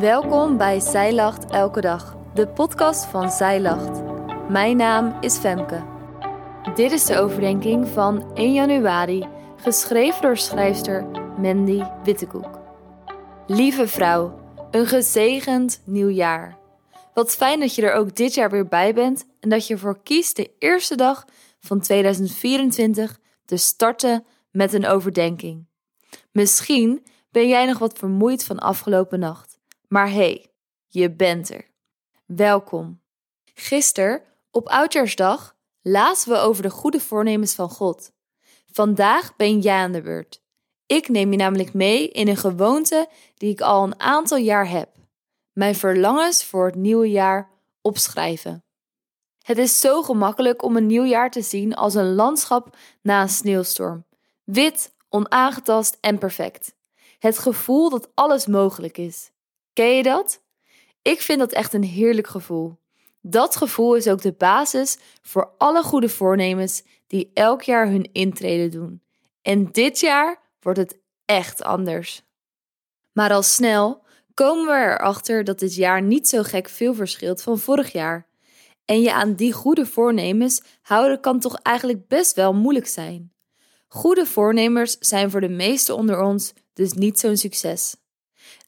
Welkom bij Zij Lacht Elke Dag, de podcast van Zij Lacht. Mijn naam is Femke. Dit is de overdenking van 1 januari, geschreven door schrijfster Mandy Wittekoek. Lieve vrouw, een gezegend nieuw jaar. Wat fijn dat je er ook dit jaar weer bij bent en dat je ervoor kiest de eerste dag van 2024 te starten met een overdenking. Misschien ben jij nog wat vermoeid van afgelopen nacht. Maar hey, je bent er. Welkom. Gisteren, op Oudjaarsdag, lazen we over de goede voornemens van God. Vandaag ben jij aan de beurt. Ik neem je namelijk mee in een gewoonte die ik al een aantal jaar heb. Mijn verlangens voor het nieuwe jaar opschrijven. Het is zo gemakkelijk om een nieuw jaar te zien als een landschap na een sneeuwstorm. Wit, onaangetast en perfect. Het gevoel dat alles mogelijk is. Ken je dat? Ik vind dat echt een heerlijk gevoel. Dat gevoel is ook de basis voor alle goede voornemens die elk jaar hun intrede doen. En dit jaar wordt het echt anders. Maar al snel komen we erachter dat dit jaar niet zo gek veel verschilt van vorig jaar. En je aan die goede voornemens houden kan toch eigenlijk best wel moeilijk zijn. Goede voornemers zijn voor de meesten onder ons dus niet zo'n succes.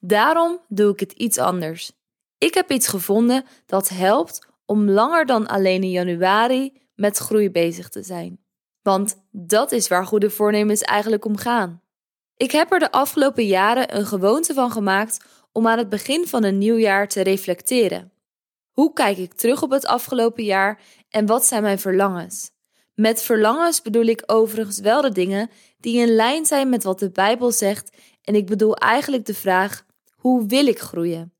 Daarom doe ik het iets anders. Ik heb iets gevonden dat helpt om langer dan alleen in januari met groei bezig te zijn. Want dat is waar goede voornemens eigenlijk om gaan. Ik heb er de afgelopen jaren een gewoonte van gemaakt om aan het begin van een nieuw jaar te reflecteren. Hoe kijk ik terug op het afgelopen jaar en wat zijn mijn verlangens? Met verlangens bedoel ik overigens wel de dingen die in lijn zijn met wat de Bijbel zegt en ik bedoel eigenlijk de vraag: hoe wil ik groeien?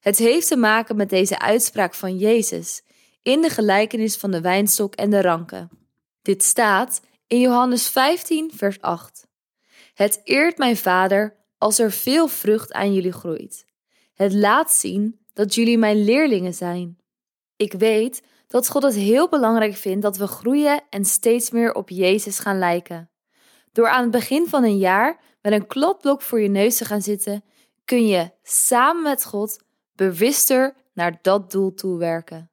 Het heeft te maken met deze uitspraak van Jezus in de gelijkenis van de wijnstok en de ranken. Dit staat in Johannes 15, vers 8. Het eert mijn Vader als er veel vrucht aan jullie groeit. Het laat zien dat jullie mijn leerlingen zijn. Ik weet dat God het heel belangrijk vindt dat we groeien en steeds meer op Jezus gaan lijken. Door aan het begin van een jaar met een kladblok voor je neus te gaan zitten, kun je samen met God bewuster naar dat doel toe werken.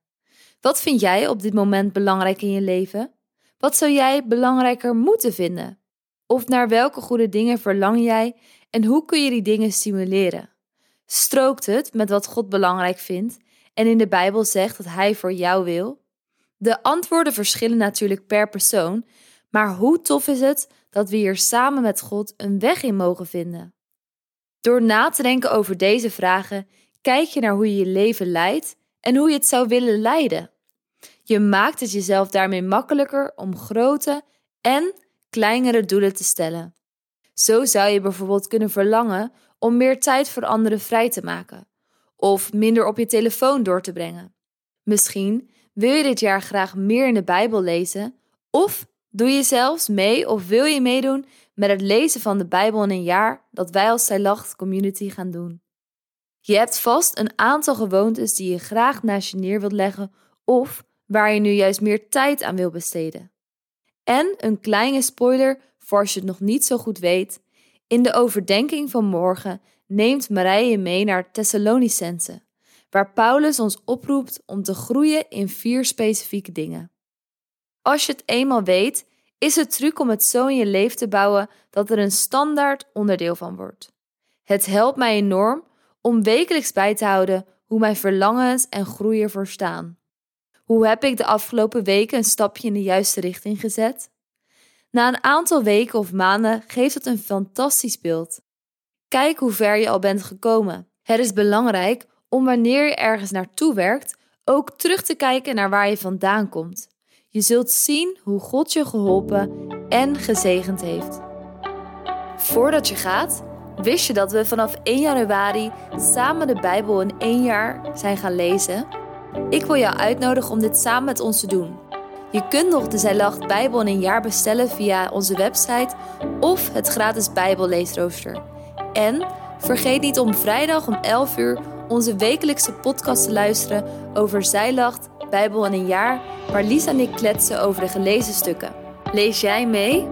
Wat vind jij op dit moment belangrijk in je leven? Wat zou jij belangrijker moeten vinden? Of naar welke goede dingen verlang jij en hoe kun je die dingen stimuleren? Strookt het met wat God belangrijk vindt en in de Bijbel zegt dat Hij voor jou wil? De antwoorden verschillen natuurlijk per persoon, maar hoe tof is het dat we hier samen met God een weg in mogen vinden? Door na te denken over deze vragen, kijk je naar hoe je je leven leidt en hoe je het zou willen leiden. Je maakt het jezelf daarmee makkelijker om grote en kleinere doelen te stellen. Zo zou je bijvoorbeeld kunnen verlangen om meer tijd voor anderen vrij te maken of minder op je telefoon door te brengen. Misschien wil je dit jaar graag meer in de Bijbel lezen of doe je zelfs mee of wil je meedoen met het lezen van de Bijbel in een jaar dat wij als Zij Lacht Community gaan doen. Je hebt vast een aantal gewoontes die je graag naast je neer wilt leggen of waar je nu juist meer tijd aan wil besteden. En een kleine spoiler voor als je het nog niet zo goed weet. In de overdenking van morgen neemt Marije je mee naar Thessalonicense, waar Paulus ons oproept om te groeien in vier specifieke dingen. Als je het eenmaal weet, is het truc om het zo in je leven te bouwen dat er een standaard onderdeel van wordt. Het helpt mij enorm om wekelijks bij te houden hoe mijn verlangens en groei ervoor staan. Hoe heb ik de afgelopen weken een stapje in de juiste richting gezet? Na een aantal weken of maanden geeft het een fantastisch beeld. Kijk hoe ver je al bent gekomen. Het is belangrijk om wanneer je ergens naartoe werkt, ook terug te kijken naar waar je vandaan komt. Je zult zien hoe God je geholpen en gezegend heeft. Voordat je gaat, wist je dat we vanaf 1 januari samen de Bijbel in één jaar zijn gaan lezen? Ik wil jou uitnodigen om dit samen met ons te doen. Je kunt nog de Zijlacht Bijbel in een jaar bestellen via onze website of het gratis Bijbelleesrooster. En vergeet niet om vrijdag om 11 uur onze wekelijkse podcast te luisteren over Zijlacht Bijbel in een jaar, waar Lisa en ik kletsen over de gelezen stukken. Lees jij mee?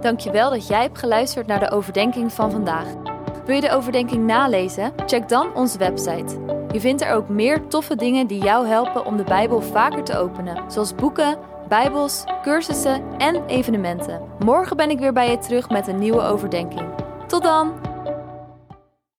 Dankjewel dat jij hebt geluisterd naar de overdenking van vandaag. Wil je de overdenking nalezen? Check dan onze website. Je vindt er ook meer toffe dingen die jou helpen om de Bijbel vaker te openen, zoals boeken, Bijbels, cursussen en evenementen. Morgen ben ik weer bij je terug met een nieuwe overdenking. Tot dan!